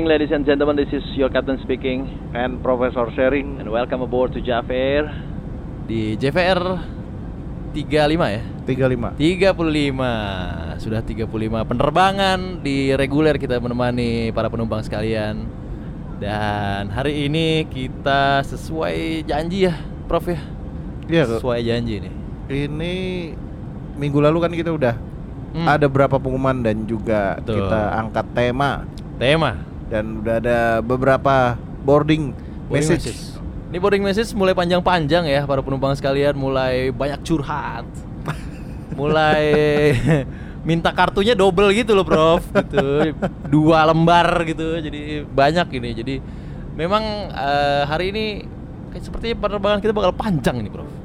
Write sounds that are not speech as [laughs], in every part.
evening, ladies and gentlemen. This is your captain speaking, and Profesor Sharing and welcome aboard to Air di JVR 35 ya. 35 35 sudah 35 penerbangan di reguler kita menemani para penumpang sekalian. Dan hari ini kita sesuai janji ya, Prof ya. Iya kok. Sesuai janji nih. Ini minggu lalu kan kita udah Hmm. ada berapa pengumuman dan juga Betul. kita angkat tema Tema dan udah ada beberapa boarding, boarding message. Ini boarding message mulai panjang-panjang ya para penumpang sekalian, mulai banyak curhat. [laughs] mulai [laughs] minta kartunya double gitu loh, Prof. gitu. Dua lembar gitu. Jadi banyak ini. Jadi memang eh, hari ini kayak sepertinya penerbangan kita bakal panjang ini, Prof.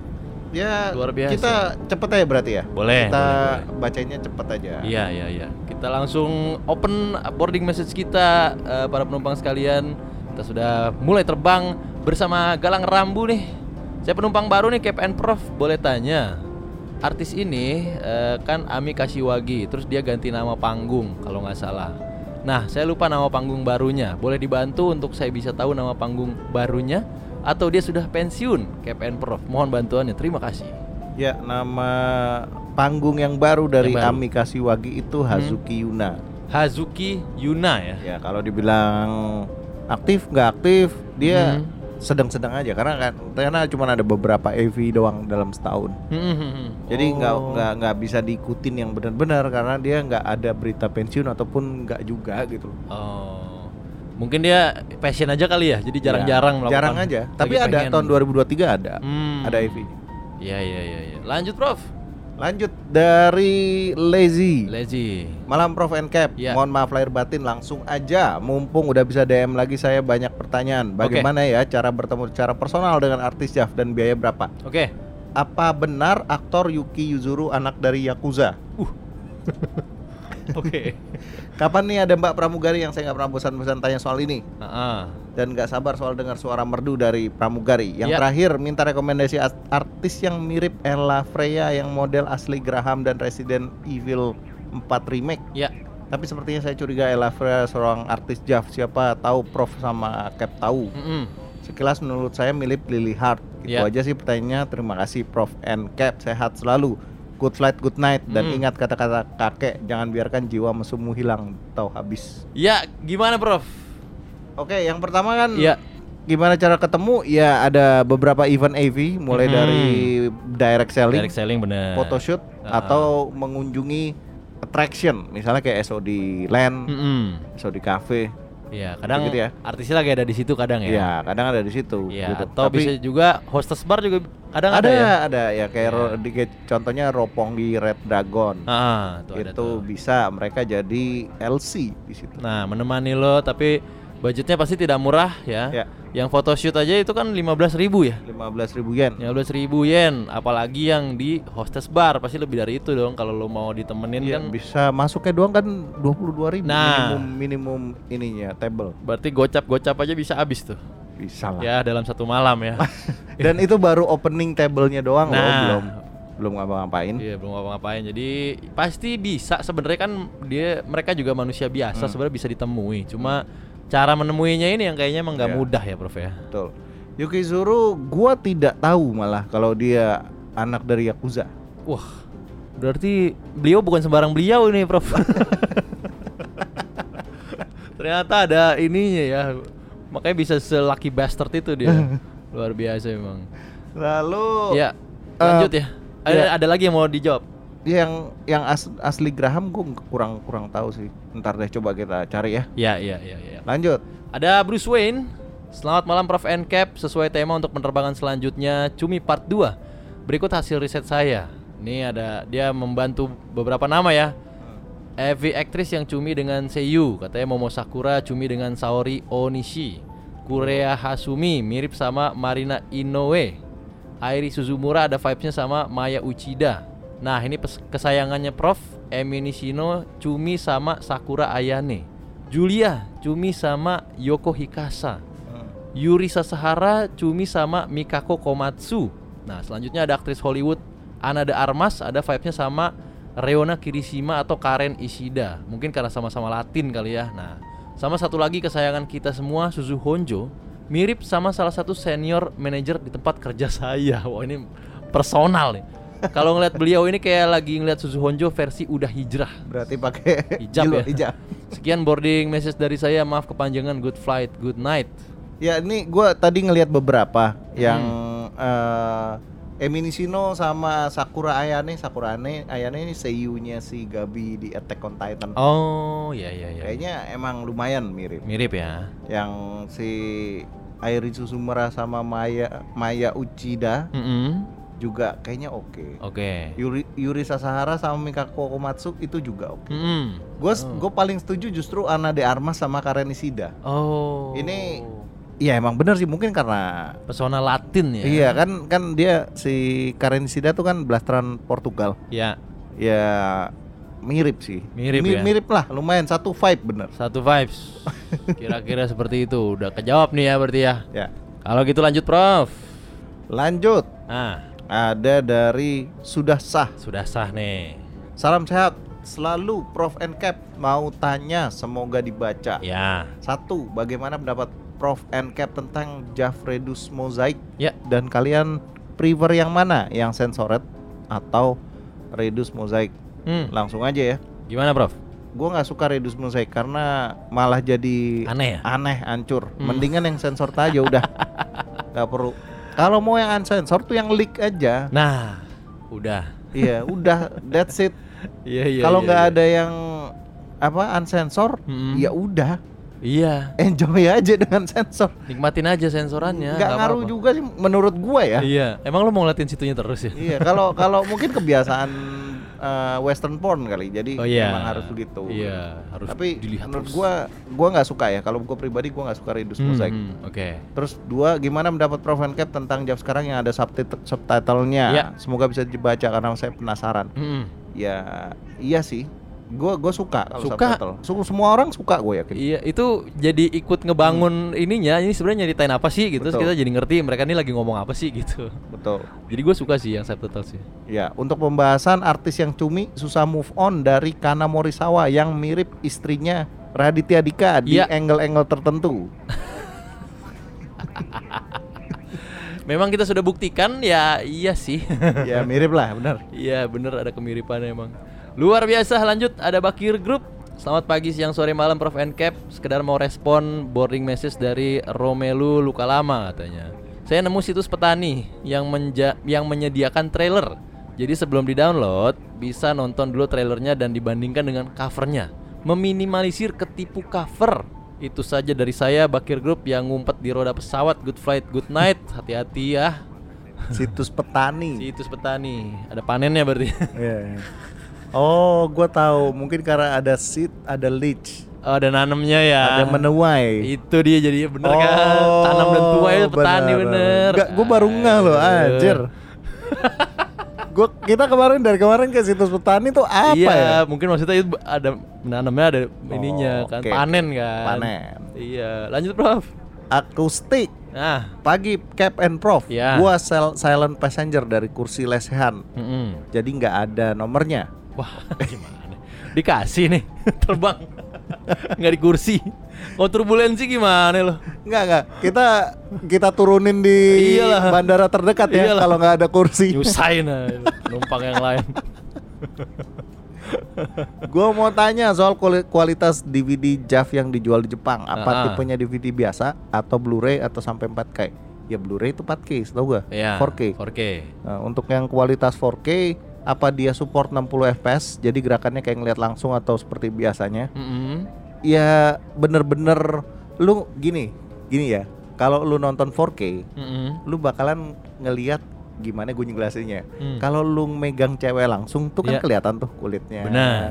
Ya Luar biasa. kita cepet aja berarti ya. Boleh, Kita boleh, bacanya cepet aja. Iya, iya, iya. Kita langsung open boarding message kita eh, para penumpang sekalian. Kita sudah mulai terbang bersama Galang Rambu nih. Saya penumpang baru nih KPN Prof. Boleh tanya. Artis ini eh, kan Ami Kashiwagi, terus dia ganti nama panggung kalau nggak salah. Nah, saya lupa nama panggung barunya. Boleh dibantu untuk saya bisa tahu nama panggung barunya atau dia sudah pensiun KPN Prof. Mohon bantuannya. Terima kasih. Ya nama panggung yang baru dari Yang baru. Ami Kashiwagi itu Hazuki Yuna. Hazuki Yuna ya. Ya kalau dibilang aktif nggak aktif dia Hmm. sedang-sedang aja karena kan karena cuma ada beberapa EV doang dalam setahun. Hmm. Jadi nggak Oh. nggak nggak bisa diikutin yang benar-benar karena dia nggak ada berita pensiun ataupun nggak juga gitu. Oh. Mungkin dia passion aja kali ya. Jadi jarang-jarang Ya, melakukan. jarang aja. Tapi ada pengen. tahun 2023 ada Hmm. ada EV. Iya iya iya iya. Lanjut Prof. Lanjut dari Lazy. Lazy. Malam Prof and Cap. Ya. Mohon maaf lahir batin langsung aja. Mumpung udah bisa DM lagi saya banyak pertanyaan. Bagaimana ya cara bertemu secara personal dengan artis Jaf dan biaya berapa? Oke. Apa benar aktor Yuki Yuzuru anak dari Yakuza? [laughs] Oke. Kapan nih ada Mbak Pramugari yang saya nggak pernah bosan-bosan tanya soal ini Heeh. dan nggak sabar soal dengar suara merdu dari Pramugari. Yang Ya. terakhir minta rekomendasi as- artis yang mirip Ella Freya yang model asli Graham dan Resident Evil 4 remake. Ya. Tapi sepertinya saya curiga Ella Freya seorang artis Jav. Siapa tahu Prof sama Cap tahu. Mm-mm. Sekilas menurut saya mirip Lily Hart. Gitu Ya. aja sih pertanyaannya. Terima kasih Prof and Cap. Sehat selalu. Good flight, good night. Dan Hmm. ingat kata-kata kakek, jangan biarkan jiwa mesummu hilang atau habis. Ya, gimana Prof? Oke, yang pertama kan Ya. gimana cara ketemu? Ya ada beberapa event AV mulai Mhm. dari direct selling, Direct selling bener. photoshoot Ah. atau mengunjungi attraction, misalnya kayak SOD Land, Mm-mm. SOD Cafe. Iya, kadang Gitu ya. artisnya lagi ada di situ kadang ya. Ya, kadang ada di situ. Iya, gitu. atau Tapi bisa juga hostess bar juga kadang ada, ada, ya. ada ya kayak Iya. ro- di, contohnya Roppongi Red Dragon. Ah, ada itu tuh. bisa mereka jadi LC di situ. Nah, menemani lo tapi budgetnya pasti tidak murah ya. Ya. Yang photoshoot aja itu kan 15.000 ribu ya. 15.000 yen. 15 ribu yen, apalagi yang di hostess bar pasti lebih dari itu dong kalau lo mau ditemenin Iya, kan. bisa masuknya doang kan 22.000 Nah. minimum minimum ininya table. Berarti gocap-gocap aja bisa habis tuh. Bisa lah. Ya dalam satu malam ya. [laughs] Dan itu baru opening table-nya doang loh, Nah. belum belum ngapa-ngapain. Iya belum ngapa-ngapain. Jadi pasti bisa sebenarnya kan dia mereka juga manusia biasa Hmm. sebenarnya bisa ditemui. Cuma cara menemuinya ini yang kayaknya emang nggak Iya. mudah ya Prof ya. Betul. Yukizuru gua tidak tahu malah kalau dia anak dari Yakuza. Wah. Berarti beliau bukan sembarang beliau ini Prof. [laughs] Ternyata ada ininya ya. Makanya bisa selaki bastard itu dia. [laughs] Luar biasa emang. Lalu Ya, lanjut eh, ya. Ada, ya. ada lagi yang mau dijawab? Yang yang as- asli Graham gue kurang kurang tahu sih. Ntar deh coba kita cari ya. Ya, ya, ya, ya. Lanjut. Ada Bruce Wayne. Selamat malam Prof and Cap. Sesuai tema untuk penerbangan selanjutnya Cumi Part 2. Berikut hasil riset saya. Ini ada dia membantu beberapa nama ya. Evi aktris yang cumi dengan Seiyu, katanya Momo Sakura cumi dengan Saori Onishi. Kurea Hasumi mirip sama Marina Inoue. Airi Suzumura ada vibes-nya sama Maya Uchida. Nah, ini kesayangannya Prof. Emi Nishino Cumi sama Sakura Ayane. Julia Cumi sama Yoko Hikasa. Yuri Sasahara Cumi sama Mikako Komatsu. Nah, selanjutnya ada aktris Hollywood Ana de Armas ada vibes-nya sama Reona Kirishima atau Karen Ishida. Mungkin karena sama-sama Latin kali ya. Nah, sama satu lagi kesayangan kita semua Suzu Honjo mirip sama salah satu senior manajer di tempat kerja [laughs] saya. Wah, ini personal nih. Kalau ngeliat beliau ini kayak lagi ngeliat Suzu Honjo versi udah hijrah. Berarti pakai Hijab ya. hijab. Sekian boarding message dari saya. Maaf kepanjangan. Good flight, good night. Ya ini gua tadi ngelihat beberapa yang Hmm. eh Emi Nishino sama Sakura Ayane, Sakura Ayane, Ayane ini seiyunya si Gabi di Attack on Titan. Oh, iya iya iya. Kayaknya emang lumayan mirip. mirip ya. Yang si Airi Susumura sama Maya Maya Uchida Mm-mm. Juga kayaknya oke. Oke. Yuri, Yuri Sasahara sama Mikako Komatsu itu juga oke. Mm-mm. Gue gue paling setuju justru Ana de Armas sama Karen Ishida. Oh. Ini- Iya emang bener sih mungkin karena pesona Latin ya. Iya kan kan dia si Karen Ishida tuh kan blasteran Portugal. Ya, Ya mirip sih. Mirip ya? Mirip lah, lumayan satu vibe bener. satu vibes. [laughs] Kira-kira seperti itu. Udah kejawab nih ya berarti ya. Ya. Kalau gitu lanjut, Prof. Lanjut. Nah, Ada dari sudah sah. sudah sah nih. Salam sehat selalu Prof and Cap mau tanya semoga dibaca. Ya. Satu, bagaimana pendapat Prof and Cap tentang Jav Redus Mosaic Ya. dan kalian prefer yang mana? Yang sensoret atau Redus Mosaic? Hmm. Langsung aja ya. Gimana, Prof? Gue nggak suka Redus Mosaic karena malah jadi Aneh ya? aneh, hancur. Hmm. Mendingan yang sensor aja udah. [laughs] Gak perlu. Kalau mau yang unsensor tuh yang leak aja. Nah, udah. Iya, [laughs] udah. That's it. Iya, iya. Kalau iya, nggak iya. ada yang apa unsensor, Mm-mm. ya udah. Iya, Enjoy aja dengan sensor. nikmatin aja sensorannya. nggak nggak ngaruh apa-apa. juga sih menurut gua ya. Iya, emang lo mau ngeliatin situnya terus ya? iya, kalau kalau mungkin kebiasaan [laughs] eh, western porn kali. Jadi Oh iya. emang harus begitu. Iya, harus Tapi dilihat menurut terus. gua gua nggak suka ya. Kalau gua pribadi gua nggak suka Redus Hmm, Mosaic. hmm, Oke. Terus dua, gimana mendapat Prof Cap tentang Jav sekarang yang ada subtit- subtitlenya? Ya. Semoga bisa dibaca karena saya penasaran. Hmm. Ya, iya sih. Gua gua suka kalau Suka. subtitle. Su- semua orang suka gue yakin. Iya, itu jadi ikut ngebangun ininya. Ini sebenarnya nyeritain apa sih gitu. Terus Hmm. Kita jadi ngerti mereka ini lagi ngomong apa sih gitu. Betul. Jadi gue suka sih yang subtitle sih. Ya, untuk pembahasan artis yang cumi susah move on dari Kana Morisawa yang mirip istrinya Raditya Dika di Iya. angle-angle tertentu. [laughs] Memang kita sudah buktikan ya iya sih. ya mirip lah, benar. Iya bener ada kemiripan emang Luar biasa lanjut. Ada Bakir Group. Selamat pagi, siang, sore, malam Prof. Cap Sekedar mau respon boarding message dari Romelu Luka Lama katanya. Saya nemu situs petani yang menja yang menyediakan trailer. Jadi sebelum di-download bisa nonton dulu trailernya dan dibandingkan dengan covernya. Meminimalisir ketipu cover. Itu saja dari saya Bakir Group yang ngumpet di roda pesawat. Good flight, good night. Hati-hati ya Situs petani. Situs petani. Ada panennya berarti. Iya, iya. Oh, gua tahu. Mungkin karena ada seed, ada leach, Oh, ada nanemnya ya. ada menuai. Itu dia jadi bener kan. Tanam dan tuai itu petani bener. Enggak, gua baru ngeh loh, anjir. [laughs] gua kita kemarin dari kemarin ke situs petani tuh apa iya, ya? mungkin maksudnya itu ada nanamnya ada ininya kan oke, panen kan. Panen. Iya, lanjut Prof. Akustik. Nah, Pagi Cap and Prof. Ya. Gua sel- silent passenger dari kursi lesehan. mm-mm. Jadi nggak ada nomornya. Wah, gimana? Dikasih nih [laughs] terbang. Nggak di kursi. Kalau turbulensi gimana lo? Nggak nggak. Kita kita turunin di Iyalah. bandara terdekat ya Iyalah. kalau nggak ada kursi. Nyusahin numpang yang lain. [laughs] Gua mau tanya soal kuali- kualitas DVD JAV yang dijual di Jepang. Apa Ah. tipenya DVD biasa atau Blu-ray atau sampai 4K? Ya Blu-ray itu 4K, tau gak? Iya. 4K. 4K. Nah, untuk yang kualitas 4K, apa dia support 60 fps? Jadi gerakannya kayak ngeliat langsung atau seperti biasanya? Mm-mm. Ya bener-bener lu gini, gini ya. Kalau lu nonton 4K, Mm-mm. lu bakalan ngeliat gimana gue jelasinnya. Hmm. Kalau lu megang cewek langsung tuh kan Iya. kelihatan tuh kulitnya. Benar.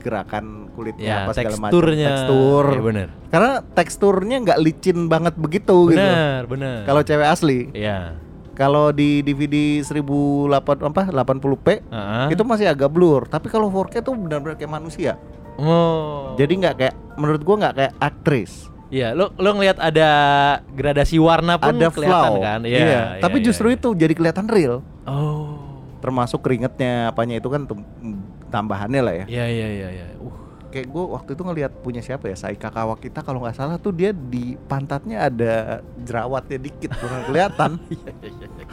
gerakan kulitnya Ya, apa segala macam. teksturnya. Tekstur. Iya, bener. Karena teksturnya nggak licin banget begitu gitu. Bener, bener. Kalau cewek asli, ya. Kalau di DVD 1080 apa 80p Heeh. itu masih agak blur, tapi kalau 4K tuh benar-benar kayak manusia. Oh. Jadi nggak kayak menurut gua nggak kayak aktris. Iya, lo lo ngelihat ada gradasi warna pun Ada kelihatan flow. kan? Iya, tapi iya, justru iya. itu jadi kelihatan real. Oh. Termasuk keringetnya apanya itu kan tambahannya lah ya. Iya, iya, iya, iya. Uh. Kayak gue waktu itu ngelihat punya siapa ya Saika Kawakita kalau nggak salah tuh dia di pantatnya ada jerawatnya dikit kurang kelihatan. [laughs] Iya, iya, iya.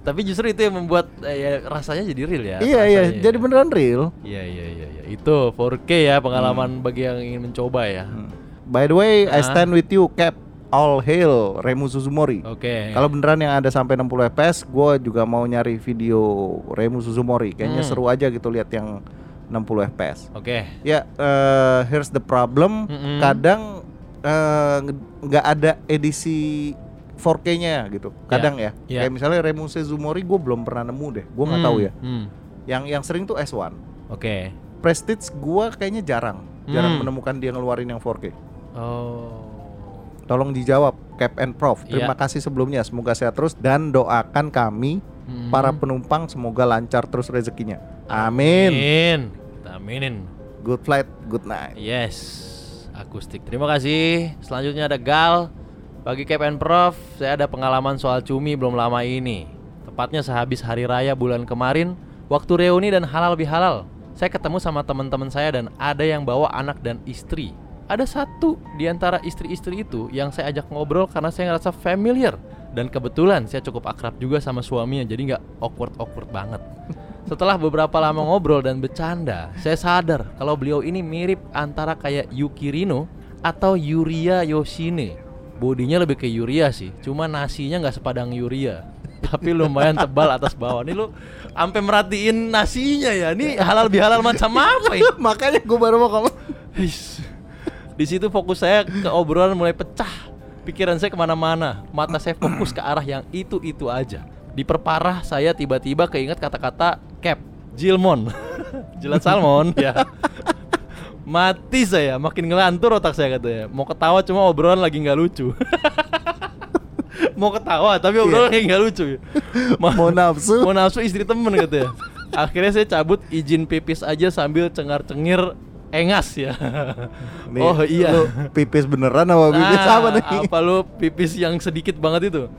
Tapi justru itu yang membuat eh, ya, rasanya jadi real ya. iya iya, jadi ya. beneran real. Iya, iya, iya, iya. Itu 4K ya pengalaman bagi yang ingin mencoba ya. Hmm. By the way, I Ah. stand with you, Cap. All hail Remu Suzumori. Oke. Kalau beneran yang ada sampai 60 fps, gue juga mau nyari video Remu Suzumori. Kayaknya Hmm. seru aja gitu lihat yang 60 fps. Oke. Ya, eh, here's the problem. Mm-mm. Kadang eh, nggak ada edisi 4K-nya gitu. Kadang ya. ya. Kayak misalnya Remu Suzumori gue belum pernah nemu deh. Gue nggak Hmm, tahu ya. hmm. Yang yang sering tuh S1. Oke. Prestige gue kayaknya jarang. Jarang Hmm. menemukan dia ngeluarin yang 4K. Oh. Tolong dijawab Cap and Prof. Terima Iya. kasih sebelumnya. Semoga sehat terus dan doakan kami Hmm. para penumpang semoga lancar terus rezekinya. Amin. Amin. Aminin. Good flight, good night. Yes. Akustik. Terima kasih. Selanjutnya ada Gal. Bagi and Prof, saya ada pengalaman soal cumi belum lama ini. Tepatnya sehabis hari raya bulan kemarin, waktu reuni dan halal bihalal. Saya ketemu sama teman-teman saya dan ada yang bawa anak dan istri. Ada satu di antara istri-istri itu yang saya ajak ngobrol karena saya ngerasa familiar dan kebetulan saya cukup akrab juga sama suaminya jadi nggak awkward awkward banget. [laughs] Setelah beberapa lama ngobrol dan bercanda, saya sadar kalau beliau ini mirip antara kayak Yuki Rino atau Yuria Yoshine. Bodinya lebih ke Yuria sih, cuma nasinya nggak sepadang Yuria. [laughs] Tapi lumayan tebal atas bawah. Nih lu sampai merhatiin nasinya ya. Ini halal bihalal macam apa ya? [laughs] Makanya gue baru mau ngomong. His. Di situ fokus saya ke obrolan mulai pecah. Pikiran saya ke mana-mana. Mata saya fokus ke arah yang itu-itu aja. Diperparah saya tiba-tiba keinget kata-kata cap, Jilmon, [laughs] jilat salmon, ya. [laughs] Mati saya, makin ngelantur otak saya katanya. Mau ketawa cuma obrolan lagi nggak lucu. [laughs] Mau ketawa tapi obrolan lagi nggak lucu. Ma- Mau nafsu. Mau nafsu istri temen katanya. Akhirnya saya cabut izin pipis aja sambil cengar-cengir engas ya. Nih, oh iya. Lu pipis beneran apa pipis Nah, apa nih? Apa lu pipis yang sedikit banget itu?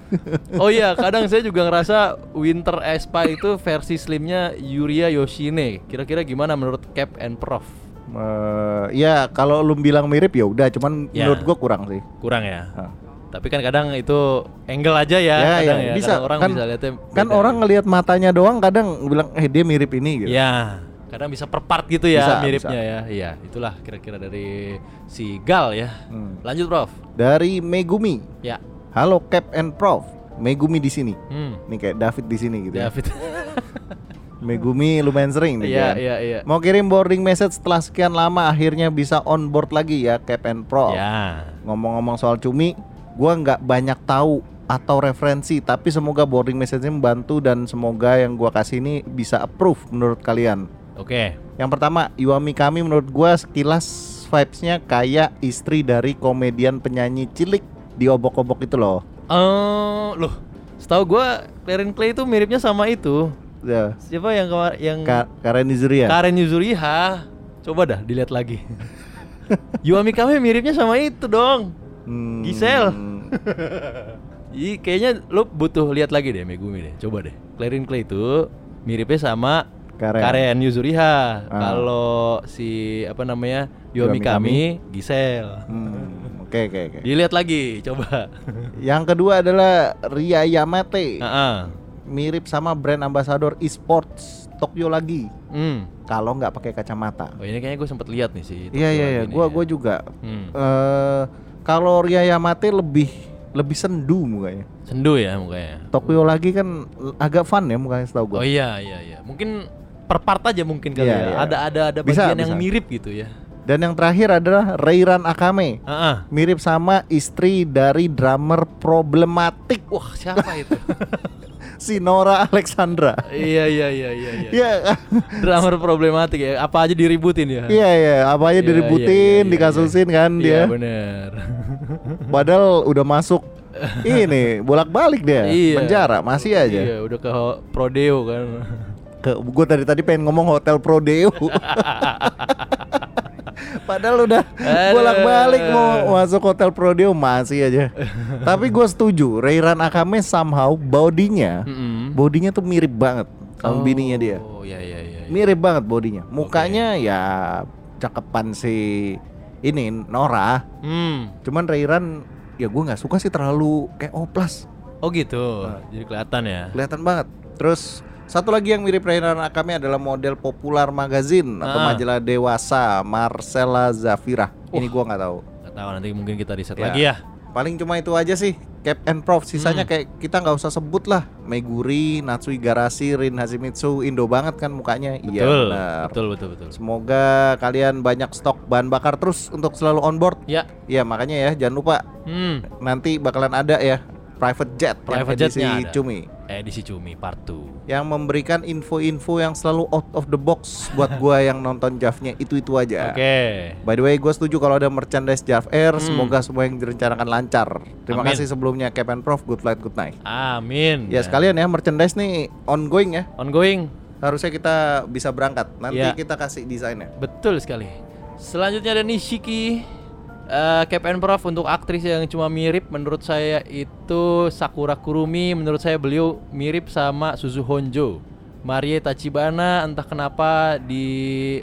Oh iya, kadang saya juga ngerasa Winter Espa itu versi slimnya Yuria Yoshine. Kira-kira gimana menurut Cap and Prof? Eh, ya kalau lu bilang mirip ya udah, cuman Ya. menurut gua kurang sih. Kurang ya. Tapi kan kadang itu angle aja ya, Ya, kadang ya, ya. bisa. Kadang orang Kan- bisa lihatnya Kan orang ngelihat matanya doang kadang bilang eh dia mirip ini gitu. Ya, kadang bisa per part gitu ya Bisa, miripnya ya. Iya, itulah kira-kira dari si Gal ya. Hmm. Lanjut, Prof. Dari Megumi. Ya. Halo Cap and Prof. Megumi di sini. Hmm. Nih kayak David di sini gitu. ya. David. [laughs] Megumi lumayan sering nih Iya, kan. iya, iya. Mau kirim boarding message setelah sekian lama akhirnya bisa on board lagi ya Cap and Prof. Ya. Ngomong-ngomong soal cumi, gua nggak banyak tahu atau referensi, tapi semoga boarding message-nya membantu dan semoga yang gua kasih ini bisa approve menurut kalian. Oke. Yang pertama, Iwami kami menurut gua sekilas vibes-nya kayak istri dari komedian penyanyi cilik di obok-obok itu loh. Eh, loh. Setahu gua Karen Clay itu miripnya sama itu. Ya. Siapa yang kemar- yang Ka Karen Izuria. Karen Yuzuriha. Coba dah dilihat lagi. [laughs] Yuami kami miripnya sama itu dong. Hmm. Giselle. [laughs] Ih, kayaknya lu butuh lihat lagi deh Megumi deh. Coba deh. Clarin Clay itu miripnya sama Karen. Karen Yuzuriha. Ah. Kalau si apa namanya? Yuami Yuami kami Giselle. Hmm, Oke oke oke. Dilihat lagi, coba. [laughs] Yang kedua adalah Ria Yamate. Heeh. Mirip sama brand ambassador esports Tokyo lagi. Hmm. Kalau nggak pakai kacamata. Oh ini kayaknya gue sempet lihat nih sih. Iya iya iya, gua gua juga. Eh kalau Ria Yamate lebih lebih sendu mukanya. sendu ya mukanya. Tokyo lagi kan agak fun ya mukanya setahu Oh gua. iya iya iya. Mungkin per part aja mungkin kali Iya, ya. iya. Ada ada ada Bisa, bagian yang bisa. mirip gitu ya. Dan yang terakhir adalah Reiran Akame. Heeh. Mirip sama istri dari drummer problematik. Wah siapa itu? [laughs] si Nora Alexandra. Iya iya iya iya. iya. Iya, Drummer problematik ya. Apa aja diributin ya? iya, iya. Apa aja Iya, diributin, iya, iya, dikasusin kan Iya dia. bener. [laughs] Padahal udah masuk ini bolak-balik dia Iya. penjara masih aja. Iya udah ke Prodeo kan. Ke gue tadi tadi pengen ngomong hotel Prodeo. [laughs] Padahal udah bolak-balik mau masuk hotel Prodeo masih aja. Tapi gue setuju, Rairan Akame somehow bodinya, Mm-mm. bodinya tuh mirip banget sama bininya dia. Oh iya iya iya. Mirip banget bodinya. Mukanya ya cakepan si ini Nora. Hmm. Cuman Rairan ya gue nggak suka sih terlalu kayak oplas. Oh gitu. Jadi kelihatan ya. Kelihatan banget. Terus satu lagi yang mirip Rairan Akame adalah model popular magazine atau Ah. majalah dewasa Marcella Zafira. Ini gua nggak tahu. Gak tahu nanti mungkin kita riset Ya. lagi ya. Paling cuma itu aja sih. Cap and Prof. Sisanya Hmm. kayak kita nggak usah sebut lah. Meguri, Natsui Garashi, Rin Hashimitsu, Indo banget kan mukanya. Iya Betul. benar. betul betul betul. Semoga kalian banyak stok bahan bakar terus untuk selalu on board. Ya. Ya makanya ya jangan lupa Hmm. nanti bakalan ada ya private jet Private ada. Cumi. Edisi Cumi Part 2. yang memberikan info-info yang selalu out of the box buat [laughs] gua yang nonton Javnya itu-itu aja. Oke. By the way, gue setuju kalau ada merchandise Jav Air, Hmm. semoga semua yang direncanakan lancar. Terima Amin. kasih sebelumnya Cap and Prof, good flight, good night. Amin. Ya sekalian ya merchandise nih ongoing ya. Ongoing. Harusnya kita bisa berangkat. Nanti Ya. kita kasih desainnya. Betul sekali. Selanjutnya ada Nishiki eh Cap and Prof untuk aktris yang cuma mirip menurut saya itu Sakura Kurumi menurut saya beliau mirip sama Suzu Honjo. Marie Tachibana entah kenapa di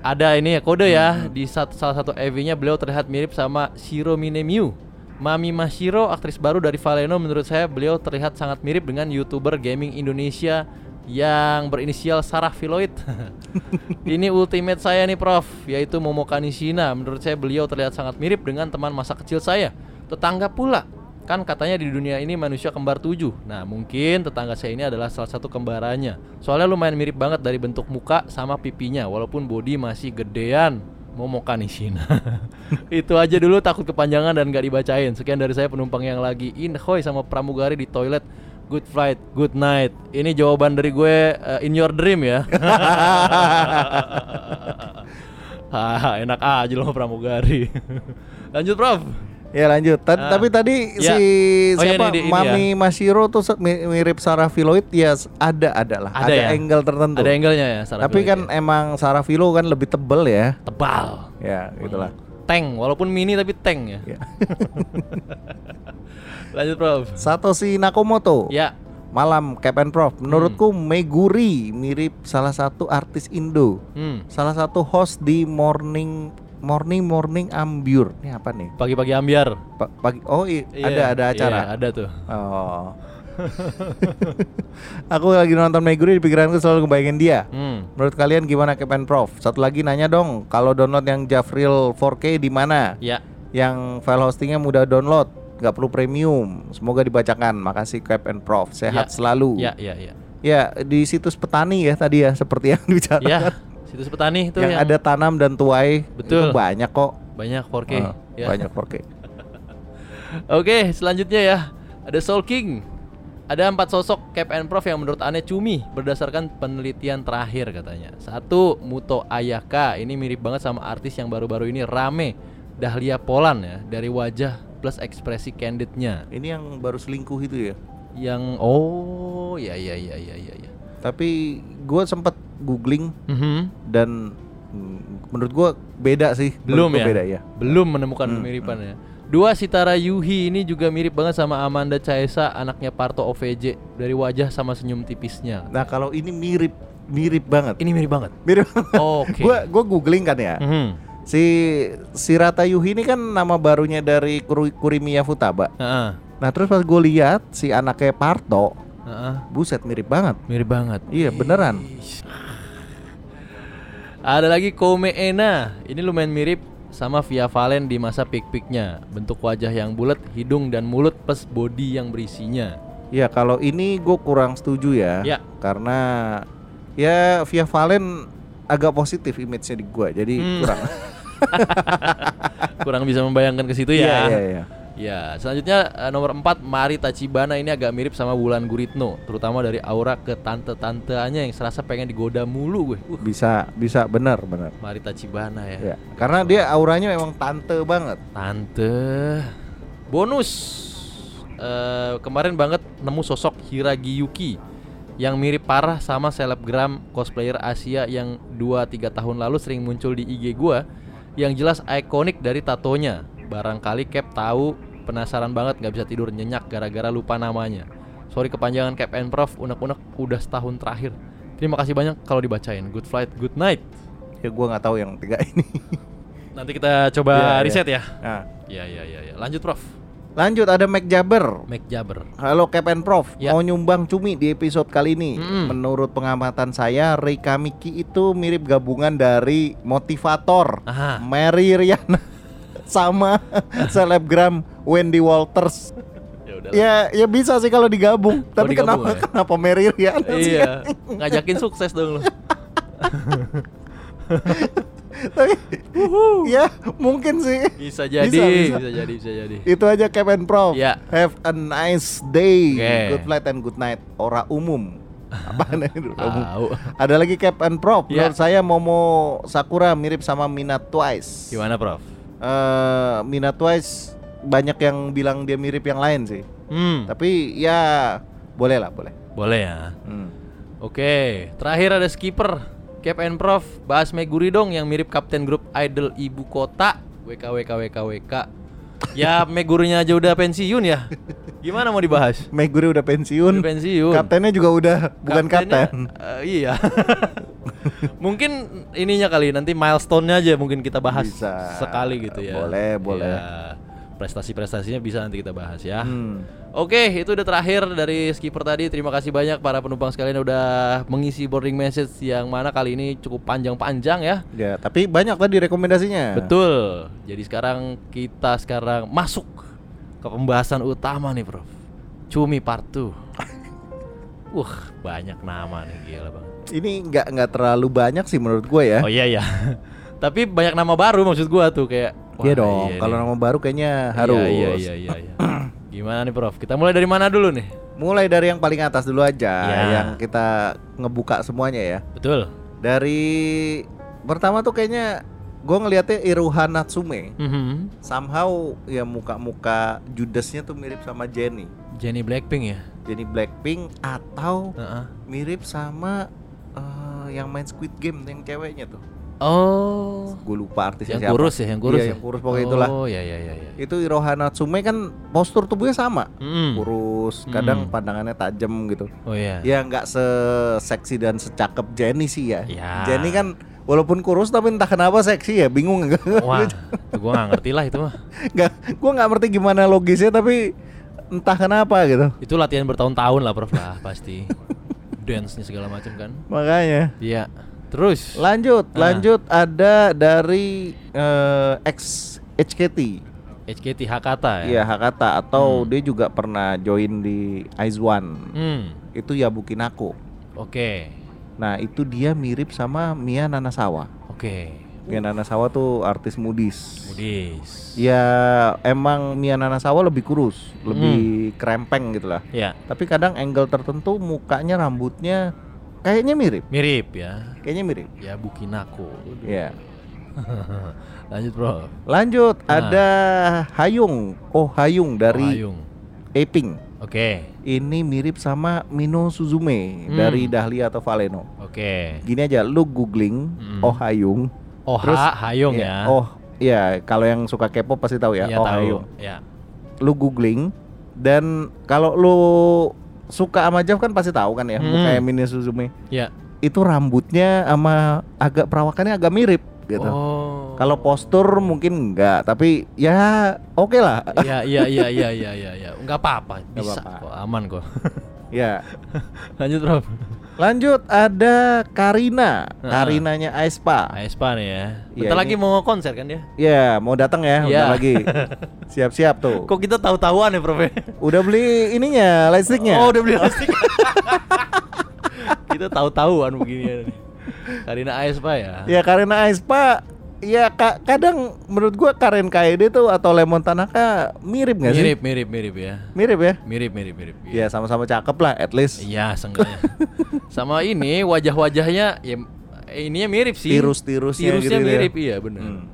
ada ini ya kode ya di sat- salah satu EV-nya beliau terlihat mirip sama Shiro Minemiu. Mami Mashiro, aktris baru dari Valeno menurut saya beliau terlihat sangat mirip dengan YouTuber gaming Indonesia yang berinisial Sarah Filoid. [laughs] Ini ultimate saya nih Prof, yaitu Momoka Nishina. Menurut saya beliau terlihat sangat mirip dengan teman masa kecil saya. Tetangga pula. Kan katanya di dunia ini manusia kembar tujuh. Nah mungkin tetangga saya ini adalah salah satu kembarannya. Soalnya lumayan mirip banget dari bentuk muka sama pipinya, walaupun body masih gedean. Momoka Nishina. [laughs] Itu aja dulu takut kepanjangan dan gak dibacain. Sekian dari saya penumpang yang lagi inhoy sama pramugari di toilet. Good flight, good night. Ini jawaban dari gue uh, in your dream ya. [laughs] ah, enak aja loh pramugari. Lanjut, Prof. Ya lanjut. Ta- Ah. Tapi tadi Ya. si Oh, iya, siapa ini di- ini Mami Mashiro tuh se- mi- mirip Sarah Filoid ya ada ada lah. Ada Ada, ya? angle tertentu. Ada angle-nya ya, Sarah Tapi Filoid kan ya. emang Sarah Filo kan lebih tebel ya. tebal. Ya, gitulah. Tank, walaupun mini tapi tank ya. Ya. [laughs] Lanjut, Prof. Satoshi Nakamoto. Ya. Malam Cap and Prof. Menurutku Meguri mirip salah satu artis Indo. Hmm. Salah satu host di Morning Morning Morning Ambur. Ini apa nih? Pagi-pagi ambiar. Pa- pagi Oh, Iya, ada ada acara. Iya, ada tuh. Oh. [laughs] Aku lagi nonton Meguri di pikiranku selalu ngebayangin dia. Hmm. Menurut kalian gimana and Prof? Satu lagi nanya dong, kalau download yang Javril 4K di mana? Ya. Yang file hostingnya mudah download, nggak perlu premium. Semoga dibacakan. Makasih Cap and Prof. Sehat Ya. selalu. Ya, ya, ya. Ya, di situs petani ya tadi ya seperti yang dibicarakan. Ya, situs petani itu yang, yang, ada tanam dan tuai. Betul. Itu banyak kok. banyak 4K. Ah, ya. Banyak 4K. [laughs] Oke, selanjutnya ya. Ada Soul King. Ada empat sosok Cap and Prof yang menurut aneh cumi berdasarkan penelitian terakhir katanya. Satu, Muto Ayaka. Ini mirip banget sama artis yang baru-baru ini rame. Dahlia Polan ya, dari wajah plus ekspresi candidnya. Ini yang baru selingkuh itu ya. Yang oh, ya ya ya ya ya ya. Tapi gue sempet googling Mhm. dan mm, menurut gua beda sih. Belum ya? Beda ya. Belum menemukan Hmm, kemiripannya. Dua Sitara Yuhi ini juga mirip banget sama Amanda Caesa, anaknya Parto OVJ dari wajah sama senyum tipisnya. Nah kalau ini mirip mirip banget. Ini mirip banget. Mirip. [laughs] Oke. Gua gua googling kan ya. Mhm. Si Sirata Yuhi ini kan nama barunya dari Kuri- Kurimiya Futaba. Heeh. Nah terus pas gue lihat si anaknya Parto, Heeh. buset mirip banget. Mirip banget. Iya beneran. Ada lagi Kome Ena. Ini lumayan mirip sama Via Valen di masa pik-piknya. Bentuk wajah yang bulat, hidung dan mulut plus body yang berisinya. Ya kalau ini gue kurang setuju ya. Ya. Karena ya Via Valen agak positif image-nya di gue, jadi Hmm. kurang. [laughs] [laughs] Kurang bisa membayangkan ke situ ya. Iya iya iya. Ya, selanjutnya eh, nomor 4 Mari Tachibana ini agak mirip sama Wulan Guritno, terutama dari aura ke tante-tanteannya yang serasa pengen digoda mulu gue. Uh, Bisa, bisa benar, benar. Mari Tachibana ya. Ya, karena dia auranya memang tante banget. Tante. Bonus. Eh, kemarin banget nemu sosok Hiragi Yuki yang mirip parah sama selebgram cosplayer Asia yang 2-3 tahun lalu sering muncul di IG gua yang jelas ikonik dari tatonya. Barangkali Cap tahu penasaran banget nggak bisa tidur nyenyak gara-gara lupa namanya. Sorry kepanjangan Cap and Prof, unek-unek udah setahun terakhir. Terima kasih banyak kalau dibacain. Good flight, good night. Ya gua nggak tahu yang tiga ini. Nanti kita coba Iya, iya. riset ya. Ya ya ya ya. Lanjut Prof. lanjut ada Mac Jabber. Mac Jabber. Halo Captain Prof, Ya. mau nyumbang cumi di episode kali ini. Mm-mm. Menurut pengamatan saya, Rika Miki itu mirip gabungan dari motivator Aha. Mary Riana [laughs] sama [laughs] selebgram Wendy Walters. Ya. Ya, ya bisa sih kalau digabung. Tapi digabung kenapa ya? kenapa Mary Riana sih? Iya, ngajakin sukses dong lu. [laughs] Tapi ya mungkin sih. Bisa jadi, Bisa, bisa, bisa. jadi, bisa jadi. Itu aja Prof. Ya. Have a nice day. Oke. Good flight and good night. Ora umum. Apa? [laughs] Umum. Tahu. Ada lagi Captain Prof. Ya. Menurut saya Momo Sakura mirip sama Mina Twice. Gimana, Prof? Eh, Mina Twice banyak yang bilang dia mirip yang lain sih. Hmm, Tapi ya boleh lah, boleh. boleh ya. Hmm. Oke, terakhir ada skipper Cap and Prof bahas Meguri dong yang mirip kapten grup idol ibu kota WK WK WK WK. Ya [laughs] Megurinya aja udah pensiun ya. Gimana mau dibahas? Meguri udah pensiun. Udah pensiun. Kaptennya juga udah bukan Kaptennya, kapten. eh, iya. [laughs] mungkin ininya kali nanti milestone-nya aja mungkin kita bahas Bisa. sekali gitu ya. Boleh, boleh. Ya, Prestasi-prestasinya bisa nanti kita bahas ya. Hmm. Oke, itu udah terakhir dari skipper tadi. Terima kasih banyak para penumpang sekalian udah mengisi boarding message yang mana kali ini cukup panjang-panjang ya. Ya, tapi banyak tadi rekomendasinya. Betul. Jadi sekarang kita sekarang masuk ke pembahasan utama nih, Prof. Cumi part 2. [laughs] Wah, banyak nama nih gila banget. Ini nggak nggak terlalu banyak sih menurut gue ya. Oh iya ya. [laughs] Tapi banyak nama baru maksud gua tuh kayak Iya dong. iya Kalau nama baru kayaknya Iya, harus. Iya iya iya iya. Gimana nih, Prof? Kita mulai dari mana dulu nih? Mulai dari yang paling atas dulu aja, Ya. yang kita ngebuka semuanya ya. Betul. Dari pertama tuh kayaknya gue ngelihatnya Iruha Natsume. Mhm. Somehow ya muka-muka Judasnya tuh mirip sama Jenny. Jenny Blackpink ya? Jenny Blackpink atau Heeh. mirip sama eh, yang main Squid Game yang ceweknya tuh. Oh. Gue lupa artisnya Yang siapa. kurus ya, yang kurus Iya, ya. yang kurus pokoknya itulah. Oh, iya iya iya iya. Itu Iruha Natsume kan postur tubuhnya sama. Mm. Kurus, kadang Hmm. pandangannya tajam gitu. Oh iya. Ya nggak seseksi dan secakep Jenny sih ya. Ya. Jenny kan walaupun kurus tapi entah kenapa seksi ya, bingung? [laughs] Wah, gua nggak ngerti lah itu mah. Nggak, gua nggak ngerti gimana logisnya tapi entah kenapa gitu. Itu latihan bertahun-tahun lah, Prof lah pasti. Dance-nya segala macam kan. Makanya. Iya. Terus Lanjut, Ah. lanjut ada dari eh, ex HKT. HKT Hakata Iya, ya. Hakata atau Hmm. dia juga pernah join di Aizwan. Hmm. Itu Yabukinako. Oke. Nah, itu dia mirip sama Mia Nanasawa. Oke. Mia Nanasawa tuh artis mudis. Budis. Ya emang Mia Nanasawa lebih kurus, Hmm. lebih krempeng gitu lah. Ya, Tapi kadang angle tertentu mukanya rambutnya kayaknya mirip, mirip ya. kayaknya mirip. Ya Bukinako. Ya. [laughs] Lanjut, Bro. Lanjut Nah. ada Hayung. Oh, Hayung dari Oh, Hayung. Aping. Oke. Ini mirip sama Mino Suzume Hmm. dari Dahlia atau Valeno. Oke. Gini aja, lu googling Hmm. Oh Hayung. Oh, Terus, Hayung Iya, ya. Oh, iya, kalau yang suka K-pop pasti tahu ya. Iya, oh tahu. Hayung. Ya. Lu googling dan kalau lu suka sama Jeff kan pasti tahu kan ya, Hmm. mukanya Mino Suzume. Ya. Itu rambutnya sama agak perawakannya agak mirip gitu. Oh. Kalau postur mungkin enggak, tapi ya oke lah. Iya iya iya iya iya iya iya. Enggak apa-apa, Nggak bisa apa-apa. kok, aman kok. ya. [laughs] Lanjut, Bro. Lanjut ada Karina. Karinanya Aespa. Aespa nih ya. Iya, Bentar ini- lagi mau konser kan dia? Ya, mau datang ya, Iya. bentar lagi. [laughs] Siap-siap tuh. Kok kita tahu-tahuan ya, Prof? Udah beli ininya, listriknya. Oh, udah beli plastik. [laughs] kita tahu-tahuan begini ya. Karina Aespa ya. Ya Karina Aespa Iya ka- kadang menurut gua Karen Kaede tuh atau Lemon Tanaka mirip nggak sih? Mirip, mirip, mirip ya. Mirip ya? Mirip, mirip, mirip. Ya sama-sama cakep lah at least. Iya, seenggaknya. [laughs] Sama ini wajah-wajahnya ya ininya mirip sih. Tirus-tirusnya Tirusnya gitu ya. mirip, iya benar. Hmm.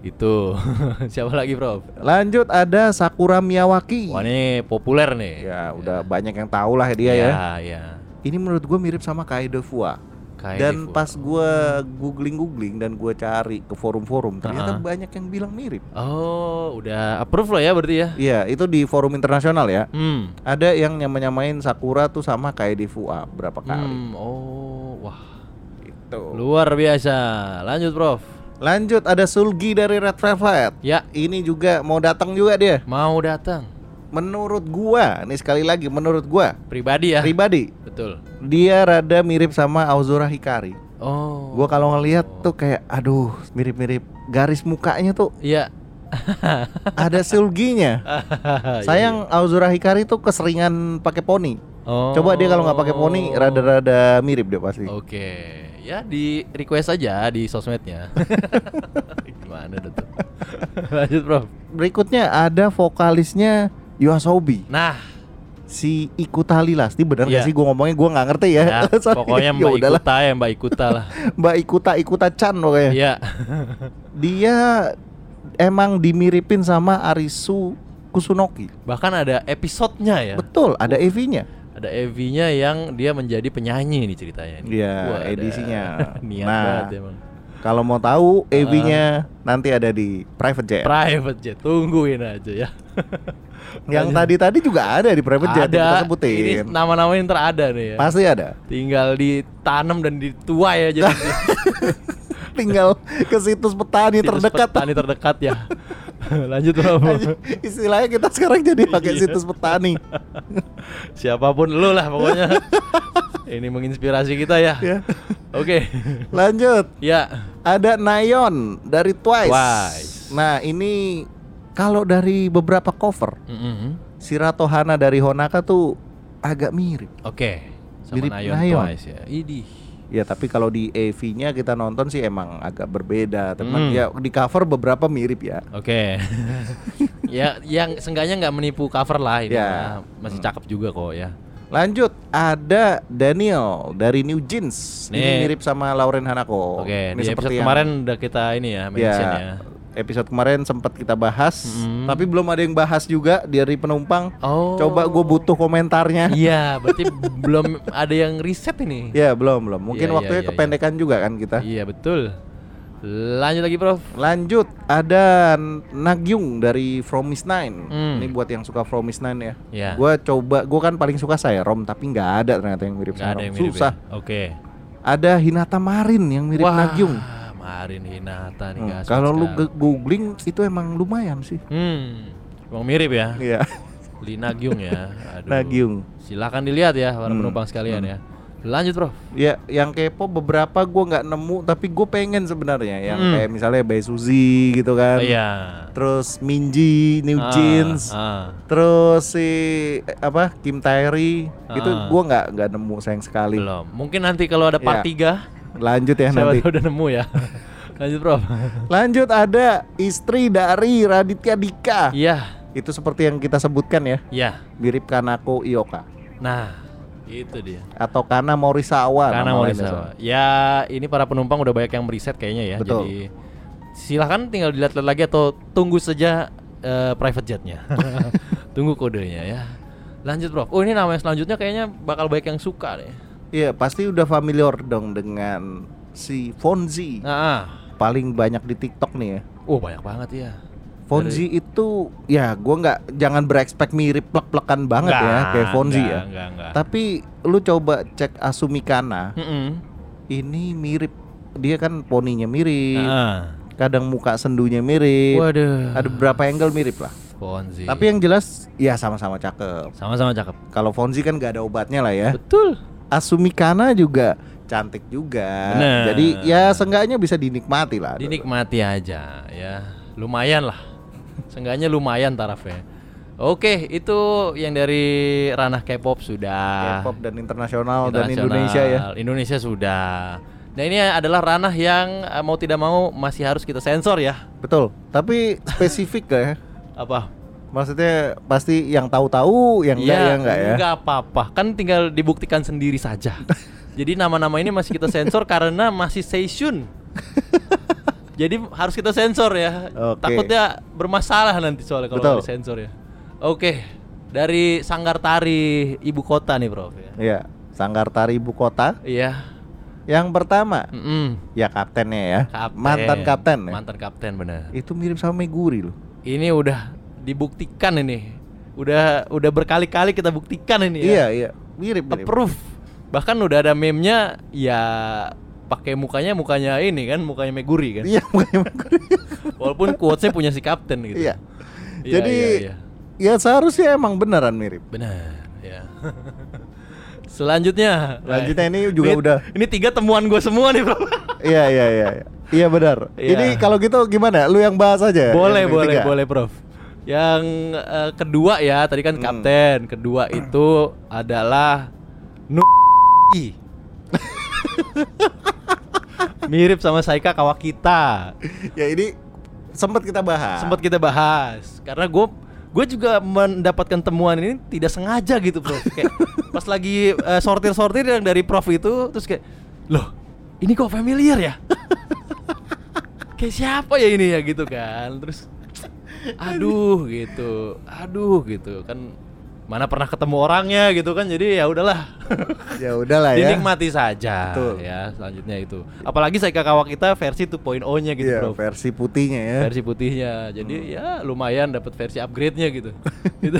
Itu. [laughs] Siapa lagi, Prof? Lanjut ada Sakura Miyawaki. Wah, ini populer nih. Ya udah banyak yang tahu lah dia ya. Iya, iya. Ini menurut gua mirip sama Kaede Fua. Kayak Dan Devo. pas gua googling-googling dan gua cari ke forum-forum ternyata Uh-uh. banyak yang bilang mirip. Oh, udah approve lah ya berarti ya. Iya, itu di forum internasional ya. Hmm. Ada yang nyama-nyamain Sakura tuh sama Kaede Fua berapa kali. Hmm, oh, wah. Gitu. Luar biasa. Lanjut, Prof. Lanjut ada Sulgi dari Red Velvet. Ya, Ini juga mau datang juga dia. mau datang. Menurut gua, nih sekali lagi menurut gua Pribadi ya. pribadi Betul. dia rada mirip sama Aozora Hikari. Oh. Gua kalau ngelihat tuh kayak aduh mirip-mirip garis mukanya tuh Iya. [laughs] ada sulginya. [laughs] Sayang Aozora Hikari tuh keseringan pakai poni. Oh. Coba dia kalau nggak pakai poni rada-rada mirip dia pasti. Oke. Ya di request aja di sosmednya. [laughs] Gimana tuh? Lanjut, Prof. Berikutnya ada vokalisnya Yoasobi. Nah, Si Ikuta Lilasti bener Iya. gak sih gue ngomongnya gue nggak ngerti ya. [laughs] Sorry. pokoknya Ya Mbak udahlah. Ikuta ya, Mbak Ikuta lah. [laughs] Mbak Ikuta Ikuta Chan pokoknya. Iya. [laughs] Dia emang dimiripin sama Arisu Kusunoki. Bahkan ada episodenya ya. Betul, ada EV-nya. Ada EV-nya yang dia menjadi penyanyi nih ceritanya. ini. Iya, edisinya. Niat Nah, banget emang. Kalau mau tahu EV-nya nanti ada di private jet. Private jet, tungguin aja ya. Yang tadi-tadi juga ada di private jet kita sebutin. Ini nama-nama yang terada nih ya. Pasti ada. Tinggal ditanam dan dituai aja. jadi. [laughs] Tinggal ke situs petani Situs terdekat. petani terdekat ya. [laughs] Lanjut Rob. [laughs] Istilahnya kita sekarang jadi pakai Iya. situs petani. Siapa pun lu lah pokoknya. Ini menginspirasi kita ya. Ya. Oke. Lanjut. Ya. Ada Nayon dari Twice. Twice. Nah, ini kalau dari beberapa cover, Mm-mm. Shirato Hana dari Honaka tuh agak mirip. Oke. Sama Mirip Nayon, Nayon. Twice ya. Idih. Ya, tapi kalau di AV-nya kita nonton sih emang agak berbeda. Teman Hmm. ya di cover beberapa mirip ya. Oke. [laughs] ya, yang seenggaknya nggak menipu cover lah ini. Ya. mah. Masih cakep juga kok ya. Lanjut, ada Daniel dari New Jeans. Ini Nih. mirip sama Lauren Hanako. Oke, Ini di seperti yang- kemarin udah kita ini ya mention ya, ya. Episode kemarin sempat kita bahas, Mm. tapi belum ada yang bahas juga dari penumpang. Oh. Coba gue butuh komentarnya. Iya, berarti [laughs] belum ada yang riset ini. Ya belum belum. Mungkin Iya, iya, waktunya iya, kependekan juga kan kita. Iya, betul. Lanjut lagi, Prof. Lanjut ada Nagyung dari From Miss Nine. Hmm. Ini buat yang suka From Miss Nine ya. Ya. Gua coba, gua kan paling suka saya Rom, tapi nggak ada ternyata yang mirip Nggak sama ada Rom. yang mirip. Susah. ya? Oke. Ada Hinata Marin yang mirip Wah, Nagyung. Marin Hinata nih Hmm, Kalau lu googling itu emang lumayan sih. Hmm. Emang mirip ya? Iya. Lina Gyung ya. [laughs] Aduh. Nagyung. Silakan dilihat ya para Hmm, penumpang sekalian hmm. ya. Lanjut, Prof. Ya, yang kepo beberapa gua nggak nemu, tapi gue pengen sebenarnya yang Hmm. kayak misalnya Bae Suzy gitu kan. Oh, iya. Terus Minji, New Ah, Jeans, ah. terus si eh, apa Kim Tae-ri itu Ah. gua nggak nggak nemu sayang sekali. Belum. Mungkin nanti kalau ada part Ya. 3 Lanjut ya Siapa nanti. udah nemu ya. [laughs] Lanjut, Prof. Lanjut ada istri dari Raditya Dika. Iya. Itu seperti yang kita sebutkan ya, Iya. mirip Kanako Ioka Nah, itu dia. atau Kana Morisawa. Karena disawa. Ya, ini para penumpang udah banyak yang meriset kayaknya ya. Betul. Jadi silahkan tinggal dilihat lagi atau tunggu saja eh, private jetnya. [laughs] tunggu kodenya ya. Lanjut, Prof. Oh, ini nama yang selanjutnya kayaknya bakal banyak yang suka deh. Iya, pasti udah familiar dong dengan si Fonzi. Ah. Paling banyak di TikTok nih ya. oh banyak banget ya. Fonzi itu ya gua nggak jangan berekspek mirip plek-plekan banget ya Nggak, kayak Fonzi nggak, ya. Enggak, enggak. Tapi lu coba cek Asumi Kana, Mm-mm. ini mirip dia kan poninya mirip, Ah. kadang muka sendunya mirip. Waduh. Ada beberapa angle mirip lah. Fonzi. Tapi yang jelas ya sama-sama cakep. sama-sama cakep. Kalau Fonzi kan gak ada obatnya lah ya. Betul. Asumi Kana juga cantik juga. Bener. Jadi ya seenggaknya bisa dinikmati lah. Dinikmati aja ya. Lumayan lah. Seenggaknya lumayan tarafnya. Oke, itu yang dari ranah K-pop sudah. K-pop dan internasional, dan Internasional. Indonesia ya. Indonesia sudah. Nah ini adalah ranah yang eh, mau tidak mau masih harus kita sensor ya. Betul. Tapi spesifik ya? Apa? Maksudnya pasti yang tahu-tahu, yang enggak ya enggak ya? Enggak apa-apa. Kan tinggal dibuktikan sendiri saja. [laughs] Jadi nama-nama ini masih kita sensor karena masih session. [laughs] Jadi harus kita sensor ya. Oke. Takutnya bermasalah nanti soalnya kalau disensor ya. Oke. Dari Sanggar Tari ibu kota nih, Prof ya. Iya. Sanggar Tari Ibu Kota. Iya. Yang pertama, Mm-mm. ya kaptennya ya. Kapten. Mantan kapten ya. Mantan kapten benar. Itu mirip sama Meguri loh. Ini udah dibuktikan ini. Udah udah berkali-kali kita buktikan ini Iya, ya. iya. Mirip, mirip. Approve. Bahkan udah ada meme-nya ya pakai mukanya mukanya ini kan, mukanya Meguri kan. Iya, makanya Meguri. [laughs] Walaupun quotes-nya punya si kapten gitu. Iya. Iya, Jadi iya, iya. ya seharusnya emang beneran mirip. benar, ya. [laughs] Selanjutnya, Selanjutnya ini juga Ini- udah. Ini tiga temuan gue semua nih, Bro. [laughs] Iya, iya, iya. iya. Iya benar. Iya. Ini kalau gitu gimana? Lu yang bahas aja. boleh, yang boleh, ketiga. boleh, Prof. Yang eh, kedua ya, tadi kan Hmm. kapten. Kedua [clears throat] itu adalah Nu [laughs] Mirip sama Saika Kawakita. Ya ini sempat kita bahas. Sempat kita bahas karena gue gue juga mendapatkan temuan ini tidak sengaja gitu prof kayak [laughs] pas lagi eh, sortir-sortir yang dari prof itu terus kayak loh ini kok familiar ya [laughs] kayak siapa ya ini ya gitu kan terus aduh gitu aduh gitu kan mana pernah ketemu orangnya gitu kan jadi ya udahlah ya udahlah ya. dinikmati saja Betul. ya selanjutnya itu apalagi Saika Kawakita versi 2.0 nya gitu Iya, prof versi putihnya ya. versi putihnya jadi Hmm. ya lumayan dapat versi upgrade-nya gitu [laughs] itu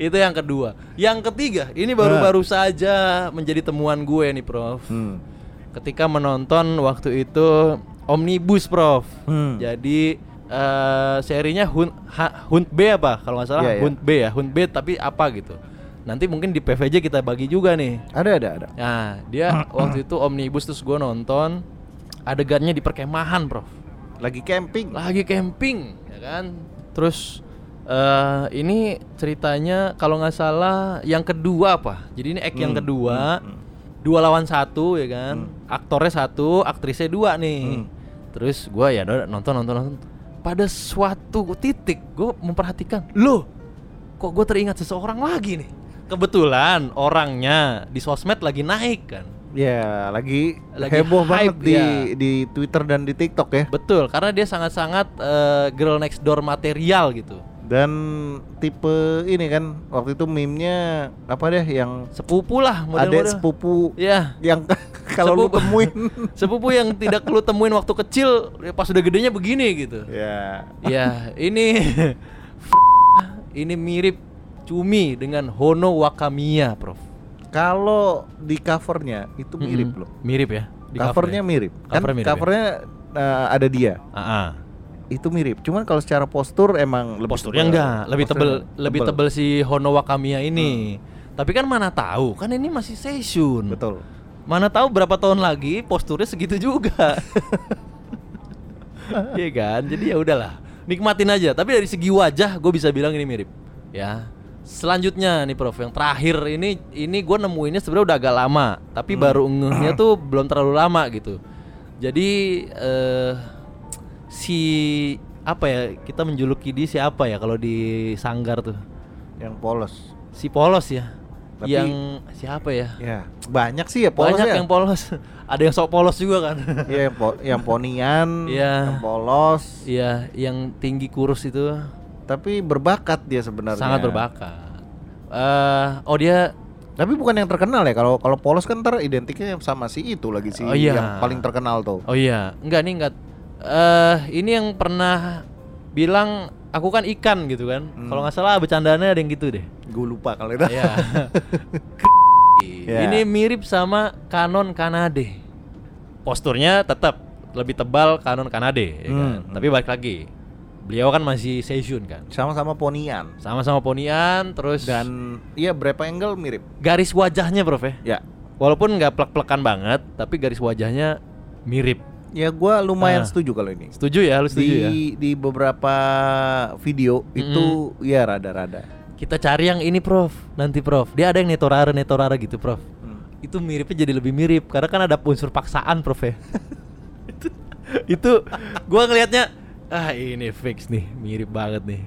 itu yang kedua yang ketiga ini baru-baru saja menjadi temuan gue nih prof Hmm. ketika menonton waktu itu omnibus prof Hmm. jadi eh, serinya Hunt, Ha- Hunt B apa kalau nggak salah Iya, iya. Hunt B ya Hunt B tapi apa gitu nanti mungkin di PVJ kita bagi juga nih Ada ada ada. nah dia [clears throat] waktu itu omnibus terus gue nonton adegannya di perkemahan prof Lagi camping. lagi camping ya kan terus eh ini ceritanya kalau nggak salah yang kedua apa jadi ini act yang Hmm, kedua hmm, hmm. dua lawan satu ya kan Hmm. aktornya satu aktrisnya dua nih Hmm. terus gua ya nonton nonton nonton pada suatu titik gue memperhatikan loh kok gue teringat seseorang lagi nih? Kebetulan orangnya di sosmed lagi naik kan? Ya, lagi, Lagi heboh hype, banget di ya. di Twitter dan di TikTok ya. betul karena dia sangat-sangat eh, girl next door material gitu. Dan tipe ini kan waktu itu meme-nya apa deh yang sepupu lah adek model-model sepupu. Ya. Yang kalau lu temuin [laughs] sepupu yang tidak lu temuin waktu kecil ya pas udah gedenya begini gitu ya ya ini [laughs] [laughs] ini mirip Cumi dengan Hono Wakamiya Prof kalau di covernya itu mirip Mm-mm. loh. mirip ya di covernya cover ya? mirip. Kan Covernya mirip ya? covernya eh, ada dia. Ah. Itu mirip. Cuman kalau secara postur emang lebih posturnya tebel. enggak lebih tebel Posturnya lebih tebel si Hono Wakamiya ini tapi kan mana tahu kan ini masih session Betul. Mana tahu berapa tahun lagi posturnya segitu juga. [laughs] Iya kan? Jadi ya udahlah, nikmatin aja. Tapi dari segi wajah gue bisa bilang ini mirip. Ya. Selanjutnya nih Prof, yang terakhir ini ini gue nemuinnya sebenarnya udah agak lama, tapi Hmm. baru ngehnya tuh [clears throat] belum terlalu lama gitu. Jadi eh si apa ya kita menjuluki dia siapa ya kalau di sanggar tuh Yang polos. si polos ya Tapi- yang siapa ya Ya, banyak sih ya polos banyak ya. yang polos [laughs] ada yang sok polos juga kan [laughs] Iya, yang, po- yang ponian, Iya. yang polos, iya yang tinggi kurus itu tapi berbakat dia sebenarnya. sangat berbakat eh oh dia Tapi bukan yang terkenal ya. Kalau kalau polos kan ntar identiknya sama si itu lagi si Oh iya. yang paling terkenal tuh. oh iya enggak nih enggak eh ini yang pernah bilang aku kan ikan gitu kan Hmm. kalau nggak salah bercandanya ada yang gitu deh Gue lupa kalau itu. Iya. [laughs] Ya. Ini mirip sama Canon Kanade. Posturnya tetap lebih tebal Canon Kanade, ya kan? Hmm. Tapi balik lagi, beliau kan masih session kan, Sama-sama ponian. sama-sama ponian, terus Dan iya berapa angle mirip. garis wajahnya, Prof ya. Ya. Walaupun nggak plek-plekan banget, tapi garis wajahnya mirip. Ya gua lumayan Ah. setuju kalau ini. Setuju ya, lu setuju di ya? di beberapa video itu ya rada-rada. Kita cari yang ini, Prof. Nanti, Prof. Dia ada yang netorara netorara gitu, Prof. Hmm. itu miripnya jadi lebih mirip karena kan ada unsur paksaan prof ya [laughs] itu, itu gue ngelihatnya ah ini fix nih mirip banget nih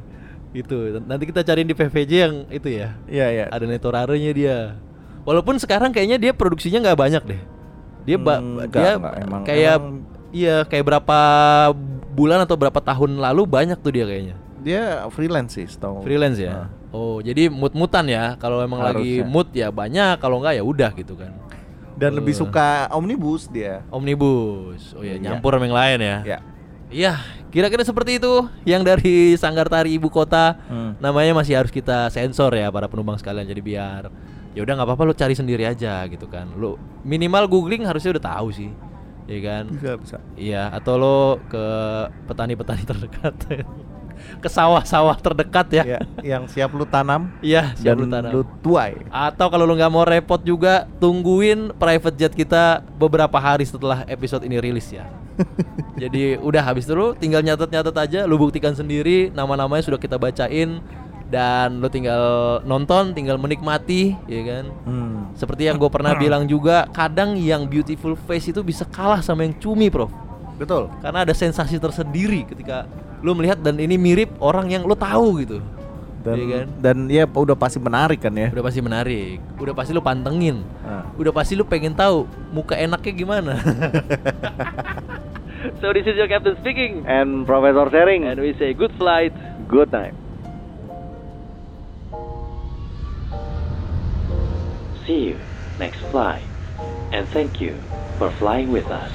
itu nanti kita cariin di PVJ yang itu ya Iya iya. ada netorarenya dia walaupun sekarang kayaknya dia produksinya nggak banyak deh dia ba- Hmm, dia nggak. Emang- kayak emang- iya kayak berapa bulan atau berapa tahun lalu banyak tuh dia kayaknya Dia freelance sih, setahu. freelance ya Ah. oh jadi mut-mutan ya kalau emang lagi Harusnya. mood ya banyak kalau nggak ya udah gitu kan Dan lebih Eh. suka omnibus dia. omnibus oh ya Iya. nyampur sama yang lain ya Ya. Iya, kira-kira seperti itu yang dari Sanggar Tari Ibu Kota. Hmm. Namanya masih harus kita sensor ya para penumpang sekalian. Jadi biar ya udah nggak apa-apa lu cari sendiri aja gitu kan. Lu minimal googling harusnya udah tahu sih. Iya kan? Bisa bisa. Iya, atau lo ke petani-petani terdekat. ke sawah-sawah terdekat ya. Ya, yang siap lu tanam Iya, siap dan lu tanam. lu tuai. Atau kalau lu nggak mau repot juga tungguin private jet kita beberapa hari setelah episode ini rilis ya. [laughs] Jadi udah habis itu lu tinggal nyatet-nyatet aja, lu buktikan sendiri nama-namanya sudah kita bacain dan lu tinggal nonton, tinggal menikmati, ya kan. Hmm. Seperti yang gue pernah bilang juga, kadang yang beautiful face itu bisa kalah sama yang cumi, Prof. Betul. Karena ada sensasi tersendiri ketika lu melihat dan ini mirip orang yang lu tahu gitu. Dan Iya kan? dan ya udah pasti menarik kan ya. Udah pasti menarik, udah pasti lu pantengin. Ah. Udah pasti lu pengen tahu muka enaknya gimana. [laughs] so this is your captain speaking. And Profesor sharing. And we say good flight. good night. See you next flight, and thank you for flying with us.